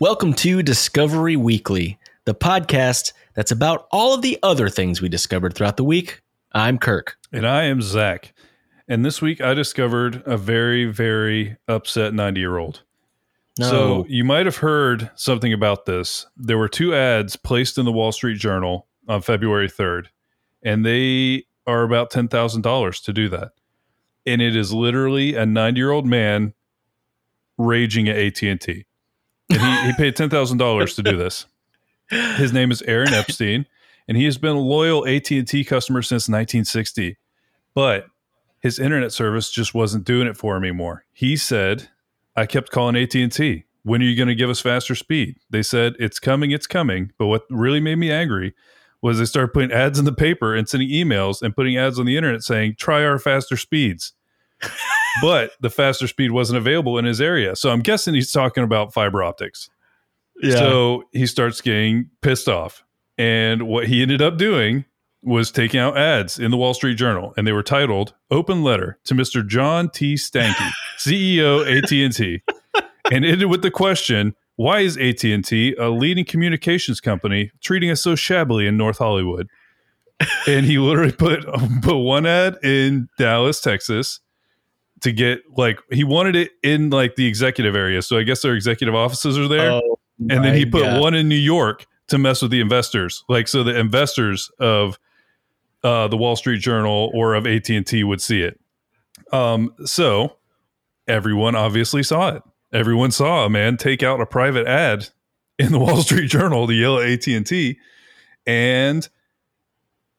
Welcome to Discovery Weekly, the podcast that's about all of the other things we discovered throughout the week. I'm Kirk. And I am Zach. And this week I discovered a very, very upset 90 year old. No. So you might have heard something about this. There were two ads placed in the Wall Street Journal on February 3rd, and they are about $10,000 to do that. And it is literally a 90 year old man raging at AT&T. And he, he paid $10,000 to do this. His name is Aaron Epstein, and he has been a loyal AT&T customer since 1960. But his internet service just wasn't doing it for him anymore. He said, "I kept calling AT&T. When are you going to give us faster speed?" They said, "It's coming, it's coming." But what really made me angry was they started putting ads in the paper and sending emails and putting ads on the internet saying, "Try our faster speeds." But the faster speed wasn't available in his area. So I'm guessing he's talking about fiber optics. yeah. So he starts getting pissed off. And what he ended up doing was taking out ads in the Wall Street Journal, and they were titled "Open Letter to Mr. John T. Stankey, CEO AT&T," and ended with the question: Why is AT&T, a leading communications company, treating us so shabbily in North Hollywood? And he literally put put one ad in Dallas, Texas, to get like he wanted it in like the executive area. So I guess their executive offices are there Oh, and then he put God. one in New York to mess with the investors, like so the investors of uh, the Wall Street Journal or of AT and T would see it. Um, so everyone obviously saw it. Everyone saw a man take out a private ad in the Wall Street Journal to yell at AT and T, and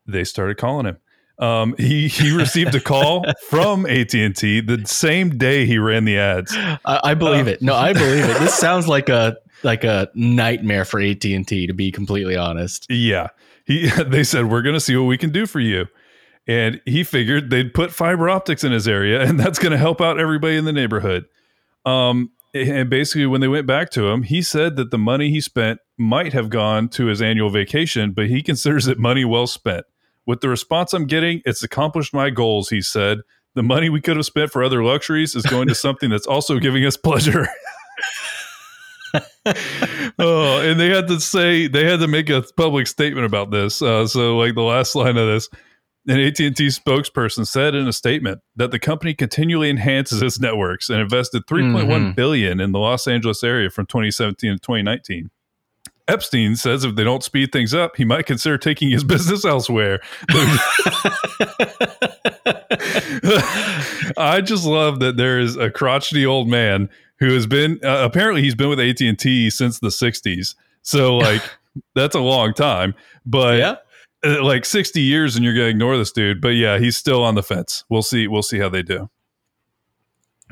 they started calling him. Um, he he received a call from AT and T the same day he ran the ads. I, I believe Uh, it. No, I believe it. This sounds like a like a nightmare for AT and T. To be completely honest. Yeah. He they said we're going to see what we can do for you. And he figured they'd put fiber optics in his area and that's going to help out everybody in the neighborhood. Um and basically when they went back to him, he said that the money he spent might have gone to his annual vacation, but he considers it money well spent. With the response I'm getting, it's accomplished my goals, he said. The money we could have spent for other luxuries is going to something that's also giving us pleasure. oh, and they had to say they had to make a public statement about this. Uh, so, like the last line of this, an AT and T spokesperson said in a statement that the company continually enhances its networks and invested 3.1 Mhm. billion in the Los Angeles area from 2017 to 2019. Epstein says if they don't speed things up, he might consider taking his business elsewhere. I just love that there is a crotchety old man who has been uh, apparently he's been with AT and T since the '60s. So like that's a long time, but yeah. uh, like 60 years, and you're gonna ignore this dude. But yeah, he's still on the fence. We'll see. We'll see how they do.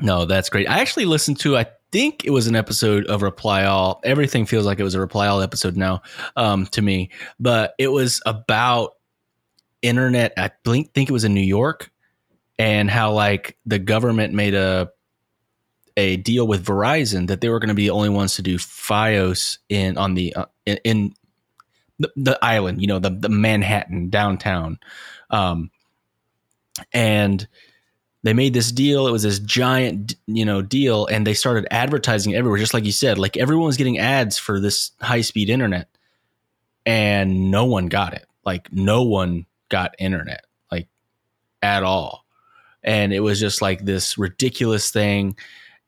No, that's great. I actually listened to. I think it was an episode of Reply All. Everything feels like it was a Reply All episode now um, to me, but it was about internet. I think think it was in New York, and how like the government made a a deal with Verizon that they were going to be the only ones to do FiOS in on the uh, in, in the, island. You know, the the Manhattan downtown, um, and they made this deal. It was this giant, you know, deal, and they started advertising everywhere, just like you said. Like everyone was getting ads for this high speed internet, and no one got it. Like no one got internet, like at all. And it was just like this ridiculous thing,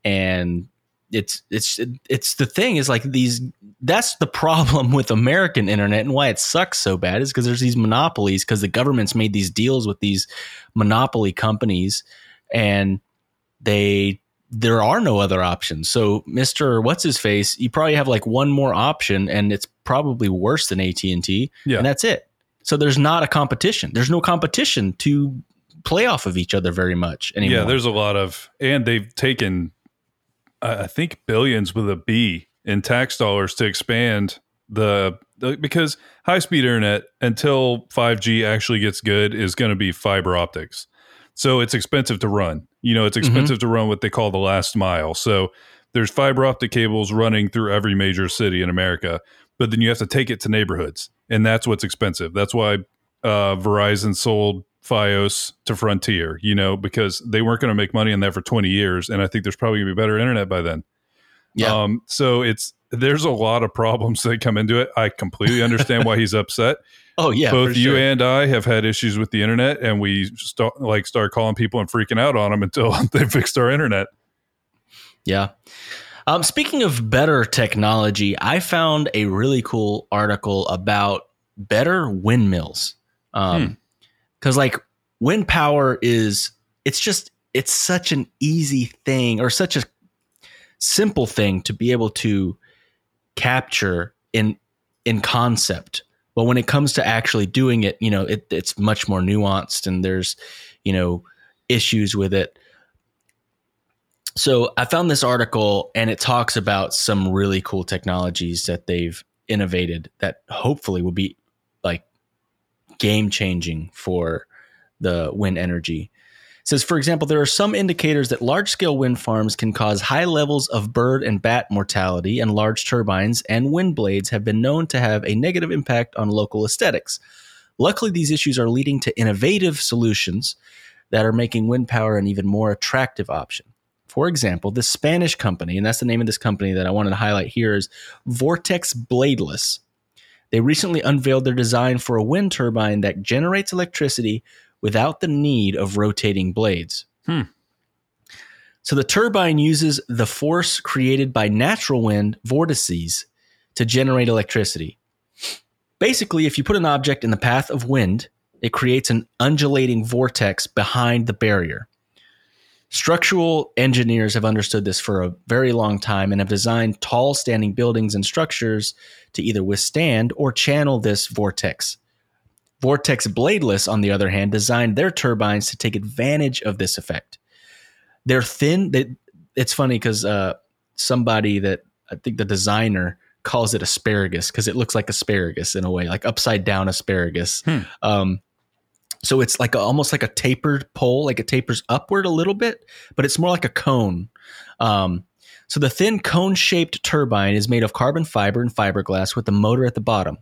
and it's it's it's the thing is like these. That's the problem with American internet and why it sucks so bad is because there's these monopolies because the government's made these deals with these monopoly companies and they there are no other options. So Mr. What's his face, you probably have like one more option and it's probably worse than AT&T Yeah. and that's it. So there's not a competition. There's no competition to play off of each other very much anymore. Yeah, there's a lot of, and they've taken, I I think, billions with a B in tax dollars to expand the, the because high speed internet until 5G actually gets good is going to be fiber optics. So it's expensive to run. You know, it's expensive to run what they call the last mile. So there's fiber optic cables running through every major city in America, but then you have to take it to neighborhoods, and that's what's expensive. That's why uh, Verizon sold FiOS to Frontier, you know, because they weren't going to make money on that for 20 years. And I think there's probably going to be better internet by then. Yeah. Um, so it's there's a lot of problems that come into it. I completely understand why he's upset. Oh yeah, Both you sure. and I have had issues with the internet, and we start like start calling people and freaking out on them until they fixed our internet. Yeah. Um, speaking of better technology, I found a really cool article about better windmills. Um, because like wind power is, it's just, it's such an easy thing or such a simple thing to be able to capture in in concept. But when it comes to actually doing it, you know, it, it's much more nuanced and there's, you know, issues with it. So I found this article and it talks about some really cool technologies that they've innovated that hopefully will be like game changing for the wind energy. Says, for example, there are some indicators that large scale wind farms can cause high levels of bird and bat mortality, and large turbines and wind blades have been known to have a negative impact on local aesthetics. Luckily, these issues are leading to innovative solutions that are making wind power an even more attractive option. For example, this Spanish company, and that's the name of this company that I wanted to highlight here, is Vortex Bladeless. They recently unveiled their design for a wind turbine that generates electricity without the need of rotating blades. Hmm. So the turbine uses the force created by natural wind vortices to generate electricity. Basically, if you put an object in the path of wind, it creates an undulating vortex behind the barrier. Structural engineers have understood this for a very long time and have designed tall standing buildings and structures to either withstand or channel this vortex. Vortex Bladeless, on the other hand, designed their turbines to take advantage of this effect. They're thin. They, it's funny because uh, somebody that I think the designer calls it asparagus because it looks like asparagus in a way, like upside down asparagus. Hmm. Um, so it's like a, almost like a tapered pole, like it tapers upward a little bit, but it's more like a cone. Um, so the thin cone shaped turbine is made of carbon fiber and fiberglass with a motor at the bottom.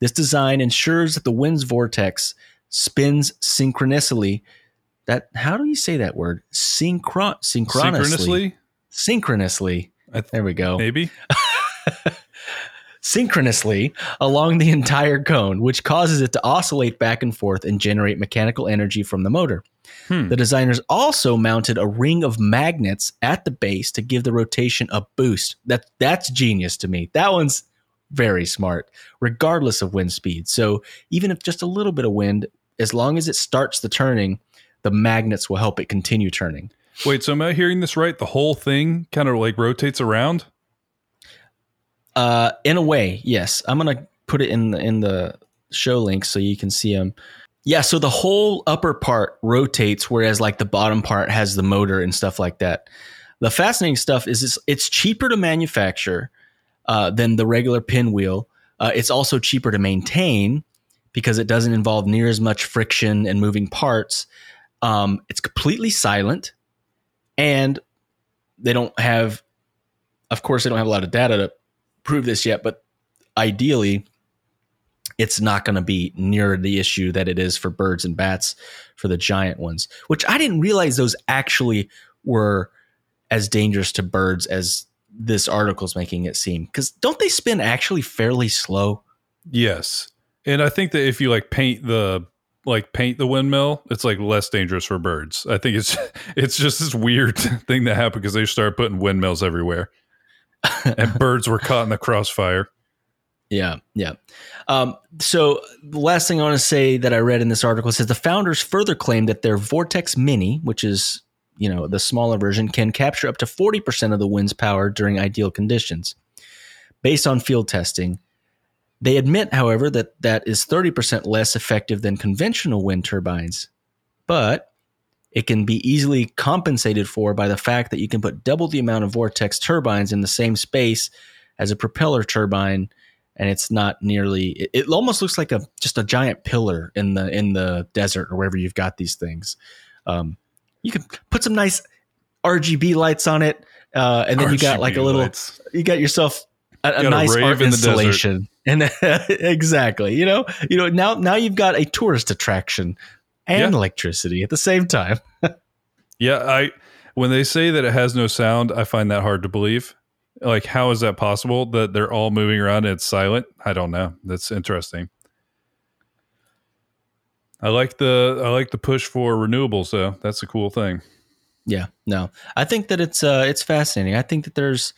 This design ensures that the wind's vortex spins synchronously. That how do you say that word? Synchron synchronously. Synchronously, th- There we go maybe. synchronously along the entire cone, which causes it to oscillate back and forth and generate mechanical energy from the motor. Hmm. The designers also mounted a ring of magnets at the base to give the rotation a boost. That that's genius to me. That one's very smart, regardless of wind speed. So even if just a little bit of wind, as long as it starts the turning, the magnets will help it continue turning. Wait, so am I hearing this right? The whole thing kind of like rotates around. Uh, in a way, yes. I'm gonna put it in the in the show link so you can see them. Yeah, so the whole upper part rotates, whereas like the bottom part has the motor and stuff like that. The fascinating stuff is it's, it's cheaper to manufacture uh, than the regular pinwheel. Uh, it's also cheaper to maintain because it doesn't involve near as much friction and moving parts. Um, it's completely silent, and they don't have, of course, they don't have a lot of data to prove this yet, but ideally, it's not going to be near the issue that it is for birds and bats for the giant ones, which I didn't realize those actually were as dangerous to birds as this article's making it seem. Because don't they spin actually fairly slow? Yes, and I think that if you like paint the like paint the windmill, it's like less dangerous for birds. I think it's it's just this weird thing that happened because they started putting windmills everywhere, and birds were caught in the crossfire. Yeah, yeah. Um, so the last thing I want to say that I read in this article says the founders further claim that their Vortex Mini, which is you know the smaller version, can capture up to forty percent of the wind's power during ideal conditions, based on field testing. They admit, however, that that is thirty percent less effective than conventional wind turbines, but it can be easily compensated for by the fact that you can put double the amount of vortex turbines in the same space as a propeller turbine and it's not nearly it, it almost looks like a just a giant pillar in the in the desert or wherever you've got these things um, you can put some nice rgb lights on it uh, and then you got like a little lights. you got yourself a, a Got nice rave art in the installation and exactly you know you know now now you've got a tourist attraction and Yeah. electricity at the same time Yeah, I when they say that it has no sound, I find that hard to believe. Like, how is that possible that they're all moving around and it's silent? I don't know. That's interesting. I like the I like the push for renewables though. That's a cool thing. Yeah, no, I think that it's uh, it's fascinating. I think that there's,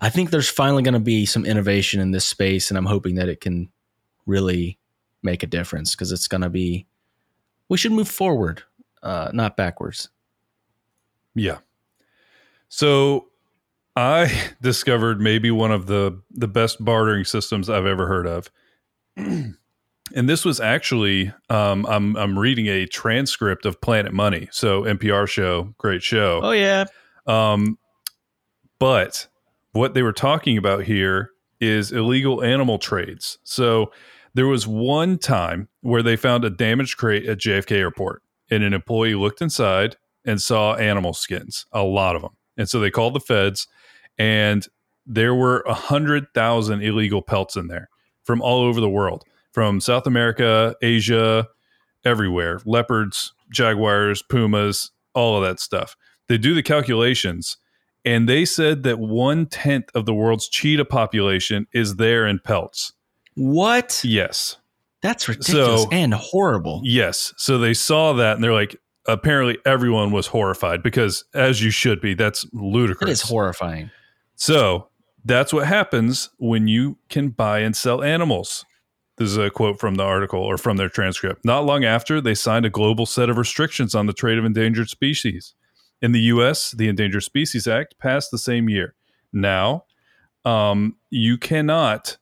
I think there's finally going to be some innovation in this space, and I'm hoping that it can really make a difference because it's going to be. We should move forward, uh, not backwards. Yeah. So, I discovered maybe one of the the best bartering systems I've ever heard of. and this was actually um, I'm I'm reading a transcript of Planet Money, so NPR show, great show. Oh yeah. Um, but what they were talking about here is illegal animal trades. So there was one time where they found a damaged crate at JFK Airport, and an employee looked inside and saw animal skins, a lot of them, and so they called the feds, and there were a hundred thousand illegal pelts in there from all over the world from South America, Asia, everywhere leopards, jaguars, pumas, all of that stuff. They do the calculations and they said that one tenth of the world's cheetah population is there in pelts. What? Yes. That's ridiculous so, and horrible. Yes. So they saw that and they're like, apparently everyone was horrified because, as you should be, that's ludicrous. It is horrifying. So that's what happens when you can buy and sell animals. This is a quote from the article or from their transcript. Not long after, they signed a global set of restrictions on the trade of endangered species. In the US, the Endangered Species Act passed the same year. Now, um, you cannot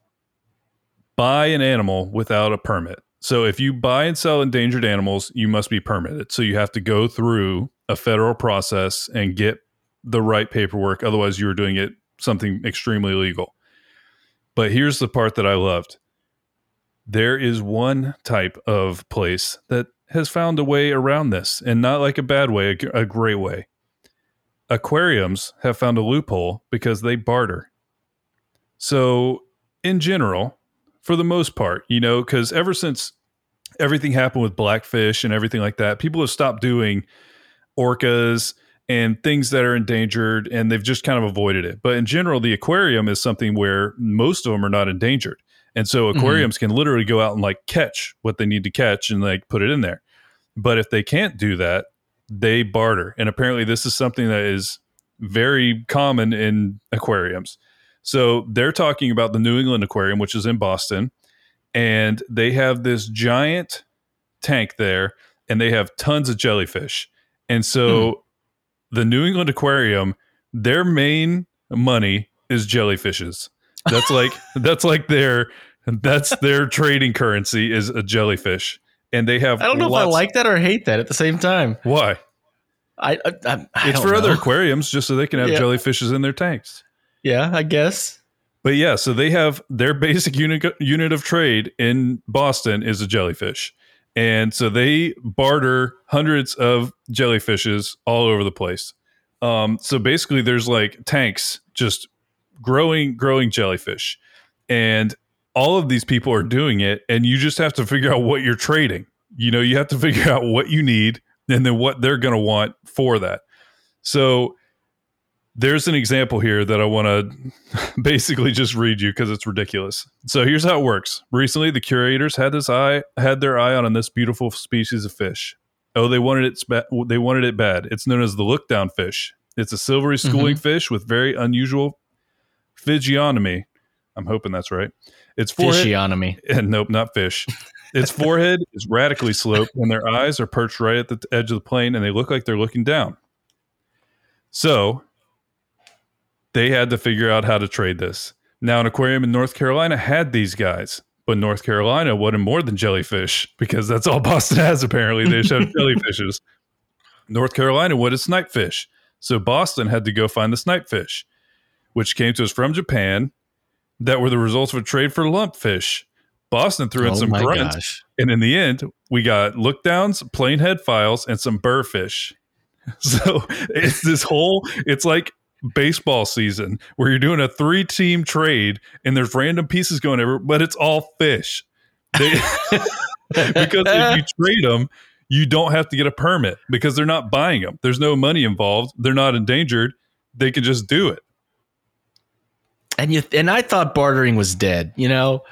buy an animal without a permit. So if you buy and sell endangered animals, you must be permitted. So you have to go through a federal process and get the right paperwork. Otherwise, you are doing it something extremely illegal. But here's the part that I loved there is one type of place that has found a way around this and not like a bad way, a, a great way. Aquariums have found a loophole because they barter. So, in general, for the most part, you know, because ever since everything happened with blackfish and everything like that, people have stopped doing orcas and things that are endangered and they've just kind of avoided it. But in general, the aquarium is something where most of them are not endangered. And so mm-hmm. aquariums mm-hmm. can literally go out and like catch what they need to catch and like put it in there. But if they can't do that, they barter. And apparently this is something that is very common in aquariums. So they're talking about the New England Aquarium, which is in Boston, and they have this giant tank there and they have tons of jellyfish. And so hmm. the New England Aquarium, their main money is jellyfishes. That's like that's like their that's their trading currency is a jellyfish, and they have. I don't know if I like that or hate that at the same time. Why? I, I, I it's for know. other aquariums just so they can have yeah. jellyfishes in their tanks. Yeah, I guess. But yeah, so they have their basic unit unit of trade in Boston is a jellyfish. And so they barter hundreds of jellyfishes all over the place. Um, so basically there's like tanks just growing growing jellyfish. And all of these people are doing it and you just have to figure out what you're trading. You know you have to figure out what you need and then what they're going to want for that. So there's an example here that i want to basically just read you because it's ridiculous. So here's how it works. Recently the curators had this eye had their eye on this beautiful species of fish. Oh they wanted it they wanted it bad. It's known as the look down fish. It's a silvery schooling mm-hmm. fish with very unusual physiognomy. I'm hoping that's right. Its forehead, physiognomy. nope, not fish. Its forehead is radically sloped, and their eyes are perched right at the edge of the plane, and they look like they're looking down. So they had to figure out how to trade this. Now, an aquarium in North Carolina had these guys, but North Carolina wanted more than jellyfish because that's all Boston has. Apparently, they just have jellyfishes. North Carolina wanted snipefish, so Boston had to go find the snipefish which came to us from Japan that were the results of a trade for lumpfish. Boston threw in oh some grunts, gosh. and in the end, we got look downs, plain head files, and some burrfish. So it's this whole, it's like baseball season where you're doing a three team trade and there's random pieces going everywhere, but it's all fish. They, because if you trade them, you don't have to get a permit because they're not buying them. There's no money involved. They're not endangered. They can just do it. And you and I thought bartering was dead. You know,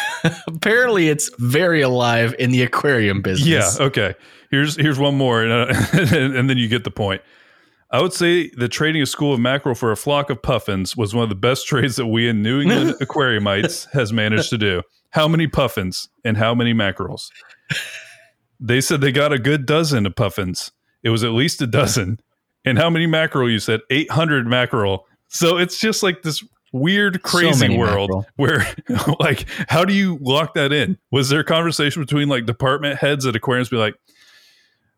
apparently it's very alive in the aquarium business. Yeah. Okay. Here's here's one more, and, uh, and then you get the point. I would say the trading a school of mackerel for a flock of puffins was one of the best trades that we in New England aquariumites has managed to do. How many puffins and how many mackerels? They said they got a good dozen of puffins. It was at least a dozen. And how many mackerel? You said 800 mackerel. So it's just like this weird, crazy many world mackerel. where, like, how do you lock that in? Was there a conversation between like department heads at aquariums be like,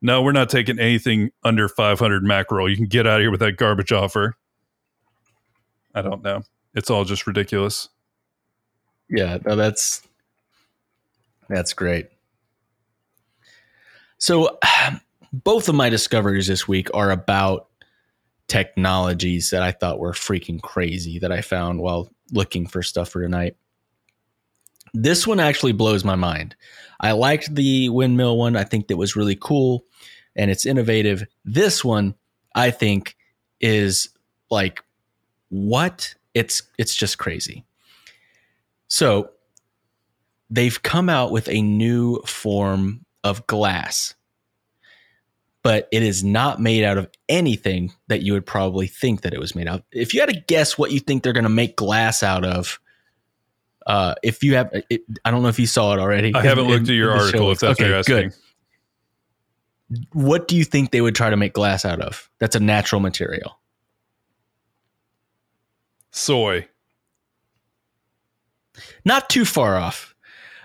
no, we're not taking anything under 500 mackerel. You can get out of here with that garbage offer. I don't know. It's all just ridiculous. Yeah, no, that's that's great. So both of my discoveries this week are about technologies that I thought were freaking crazy that I found while looking for stuff for tonight. This one actually blows my mind. I liked the windmill one. I think that was really cool and it's innovative. This one I think is like what? It's it's just crazy. So they've come out with a new form of glass, but it is not made out of anything that you would probably think that it was made out. of. If you had to guess what you think they're going to make glass out of, uh, if you have, it, I don't know if you saw it already. I haven't in- looked at your article if that's what you're asking. Good. What do you think they would try to make glass out of? That's a natural material. Soy. Not too far off.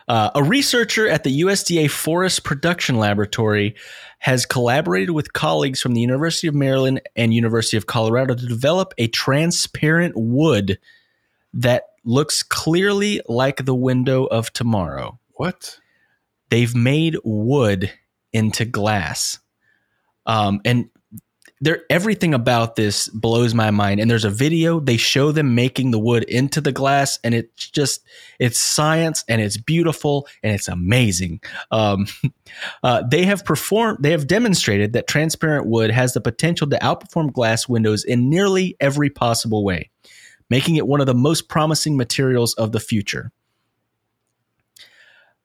Uh, a researcher at the USDA Forest Production Laboratory has collaborated with colleagues from the University of Maryland and University of Colorado to develop a transparent wood that looks clearly like the window of tomorrow. What? They've made wood into glass. Um, and there everything about this blows my mind. And there's a video they show them making the wood into the glass and it's just it's science and it's beautiful and it's amazing. Um, uh, they have performed they have demonstrated that transparent wood has the potential to outperform glass windows in nearly every possible way making it one of the most promising materials of the future.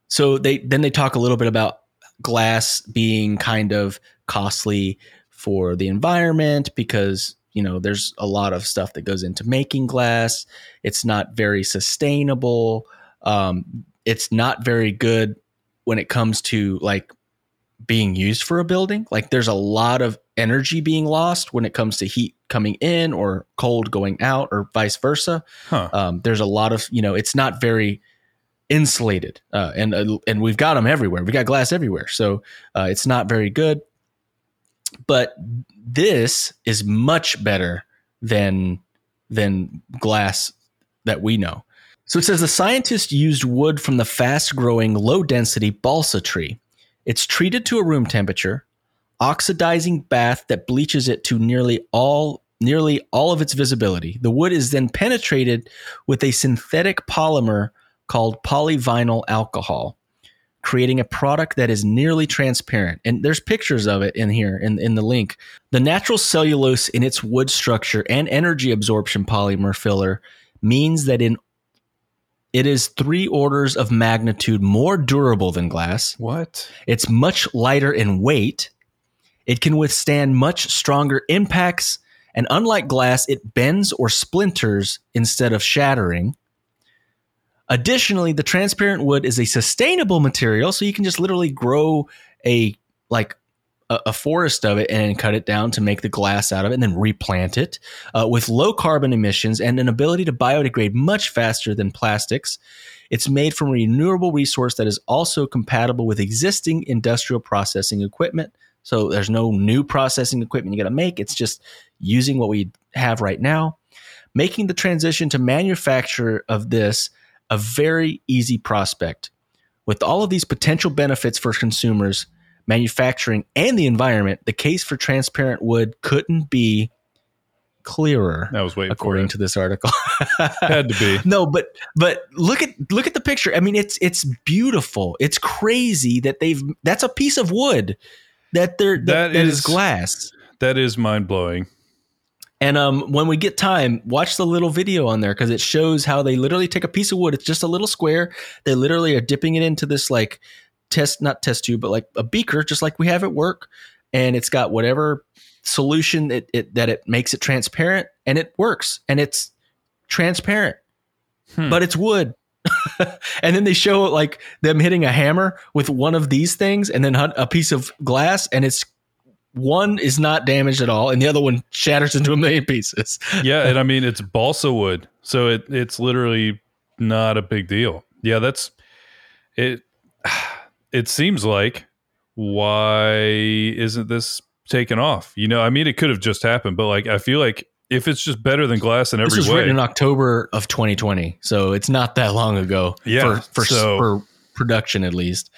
So they then they talk a little bit about glass being kind of costly for the environment because you know there's a lot of stuff that goes into making glass. It's not very sustainable. Um, it's not very good when it comes to like being used for a building. Like there's a lot of energy being lost when it comes to heat coming in or cold going out or vice versa. Huh. um, there's a lot of you know it's not very insulated uh, and uh, and we've got them everywhere. We got glass everywhere. So uh, it's not very good but this is much better than than glass that we know. So it says the scientist used wood from the fast growing low density balsa tree. It's treated to a room temperature oxidizing bath that bleaches it to nearly all nearly all of its visibility. The wood is then penetrated with a synthetic polymer called polyvinyl alcohol, creating a product that is nearly transparent. And there's pictures of it in here in, in the link. The natural cellulose in its wood structure and energy absorption polymer filler means that in it is three orders of magnitude more durable than glass. What? It's much lighter in weight. It can withstand much stronger impacts. And unlike glass, it bends or splinters instead of shattering. Additionally, the transparent wood is a sustainable material, so you can just literally grow a like a, a forest of it and cut it down to make the glass out of it, and then replant it uh, with low carbon emissions and an ability to biodegrade much faster than plastics. It's made from a renewable resource that is also compatible with existing industrial processing equipment. So there's no new processing equipment you got to make. It's just using what we have right now, making the transition to manufacture of this a very easy prospect. With all of these potential benefits for consumers, manufacturing, and the environment, the case for transparent wood couldn't be clearer, I was waiting according to this article. Had to be. no, but but look at look at the picture. I mean, it's it's beautiful. It's crazy that they've that's a piece of wood that they're that, That that is is- glass. That is mind blowing. And um, when we get time, watch the little video on there because it shows how they literally take a piece of wood. It's just a little square. They literally are dipping it into this like test, not test tube, but like a beaker, just like we have at work. And it's got whatever solution it, it that it makes it transparent, and it works. And it's transparent, Hmm. but it's wood. and then they show like them hitting a hammer with one of these things, and then a piece of glass, and it's one is not damaged at all, and the other one shatters into a million pieces. yeah, and I mean it's balsa wood, so it it's literally not a big deal. Yeah, that's it. It seems like why isn't this taken off? You know, I mean, it could have just happened, but like I feel like if it's just better than glass in This every was way, written in October of 2020, so it's not that long ago. Yeah, for for, so- for production at least.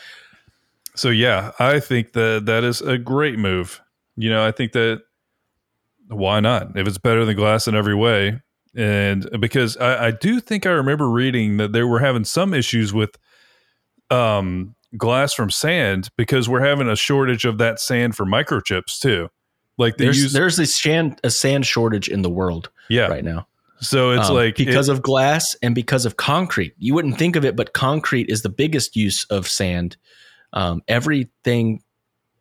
So yeah, I think that that is a great move. You know, I think that why not? If it's better than glass in every way, and because I, I do think I remember reading that they were having some issues with um, glass from sand because we're having a shortage of that sand for microchips too. Like There's use, there's a sand a sand shortage in the world yeah. right now. So it's Um, like because it- of glass and because of concrete. You wouldn't think of it, but concrete is the biggest use of sand. Um, everything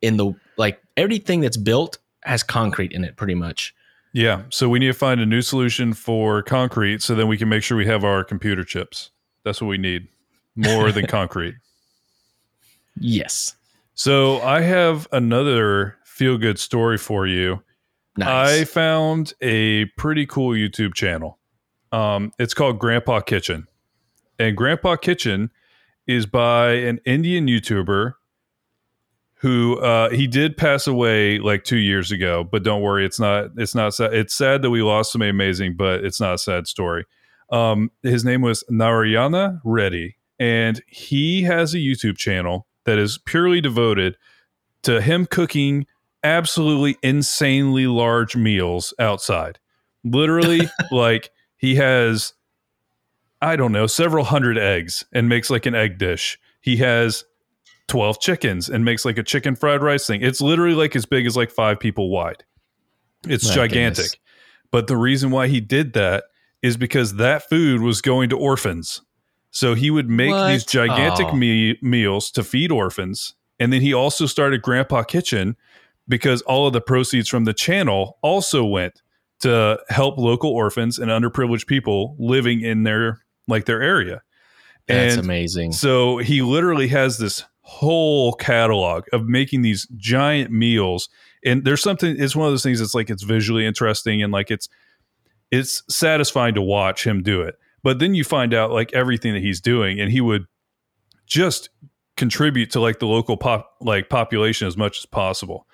in the like everything that's built has concrete in it, pretty much. yeah. So we need to find a new solution for concrete, so then we can make sure we have our computer chips. That's what we need more than concrete. Yes, So I have another feel good story for you. Nice. I found a pretty cool YouTube channel. Um, it's called Grandpa Kitchen, and Grandpa Kitchen is by an Indian YouTuber who uh, he did pass away like two years ago. But don't worry, it's not. It's not. Sad. It's sad that we lost somebody amazing, but it's not a sad story. Um, his name was Narayana Reddy, and he has a YouTube channel that is purely devoted to him cooking absolutely insanely large meals outside. Literally, like he has, I don't know, several hundred eggs and makes like an egg dish. He has 12 chickens and makes like a chicken fried rice thing. It's literally like as big as like five people wide. It's My gigantic. goodness. But the reason why he did that is because that food was going to orphans. So he would make What? these gigantic Aw. me- meals to feed orphans. And then he also started Grandpa Kitchen because all of the proceeds from the channel also went to help local orphans and underprivileged people living in their like their area. That's and amazing. so he literally has this whole catalog of making these giant meals. And there's something, it's one of those things that's like it's visually interesting and like it's it's satisfying to watch him do it. But then you find out like everything that he's doing, and he would just contribute to like the local pop like population as much as possible.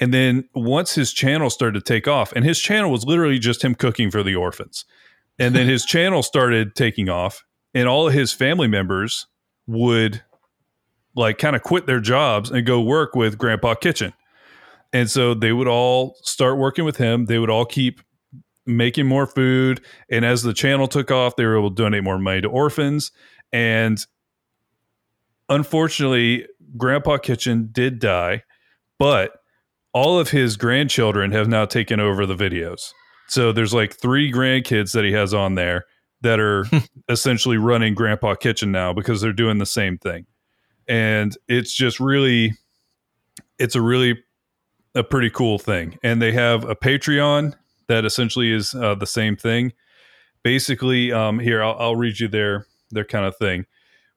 And then once his channel started to take off, and his channel was literally just him cooking for the orphans. And then his channel started taking off, and all of his family members would like kind of quit their jobs and go work with Grandpa Kitchen. And so they would all start working with him. They would all keep making more food. And as the channel took off, they were able to donate more money to orphans. And unfortunately, Grandpa Kitchen did die, but all of his grandchildren have now taken over the videos. So there's like three grandkids that he has on there that are essentially running Grandpa Kitchen now because they're doing the same thing. And it's just really, it's a really, a pretty cool thing. And they have a Patreon that essentially is uh, the same thing. Basically, um, here, I'll, I'll read you their, their kind of thing.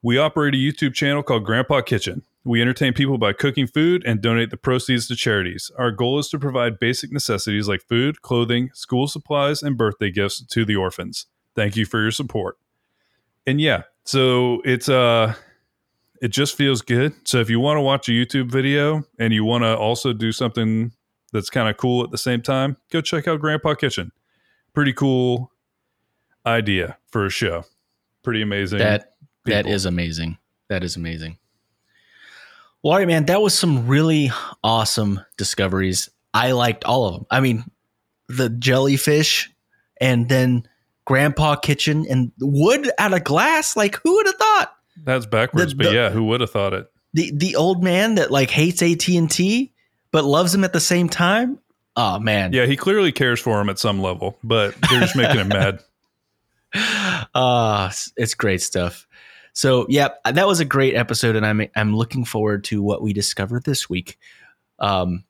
We operate a YouTube channel called Grandpa Kitchen. We entertain people by cooking food and donate the proceeds to charities. Our goal is to provide basic necessities like food, clothing, school supplies, and birthday gifts to the orphans. Thank you for your support. And yeah, so it's uh it just feels good. So if you want to watch a YouTube video and you want to also do something that's kind of cool at the same time, go check out Grandpa Kitchen. Pretty cool idea for a show. Pretty amazing. That that people. is amazing. That is amazing. Well, all right, man. That was some really awesome discoveries. I liked all of them. I mean, the jellyfish, and then Grandpa Kitchen, and wood out of glass. Like, who would have thought? That's backwards, The- but the- yeah, who would have thought it? The the old man that like hates AT and T but loves him at the same time. Oh man. Yeah, he clearly cares for him at some level, but they're just making him mad. Uh it's great stuff. So yeah, that was a great episode, and I'm I'm looking forward to what we discover this week. Um,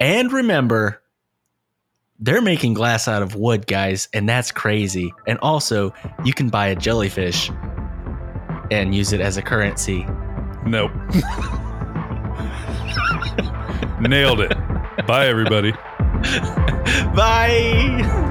and remember, they're making glass out of wood, guys, and that's crazy. And also, you can buy a jellyfish and use it as a currency. Nope. Nailed it. Bye, everybody. Bye.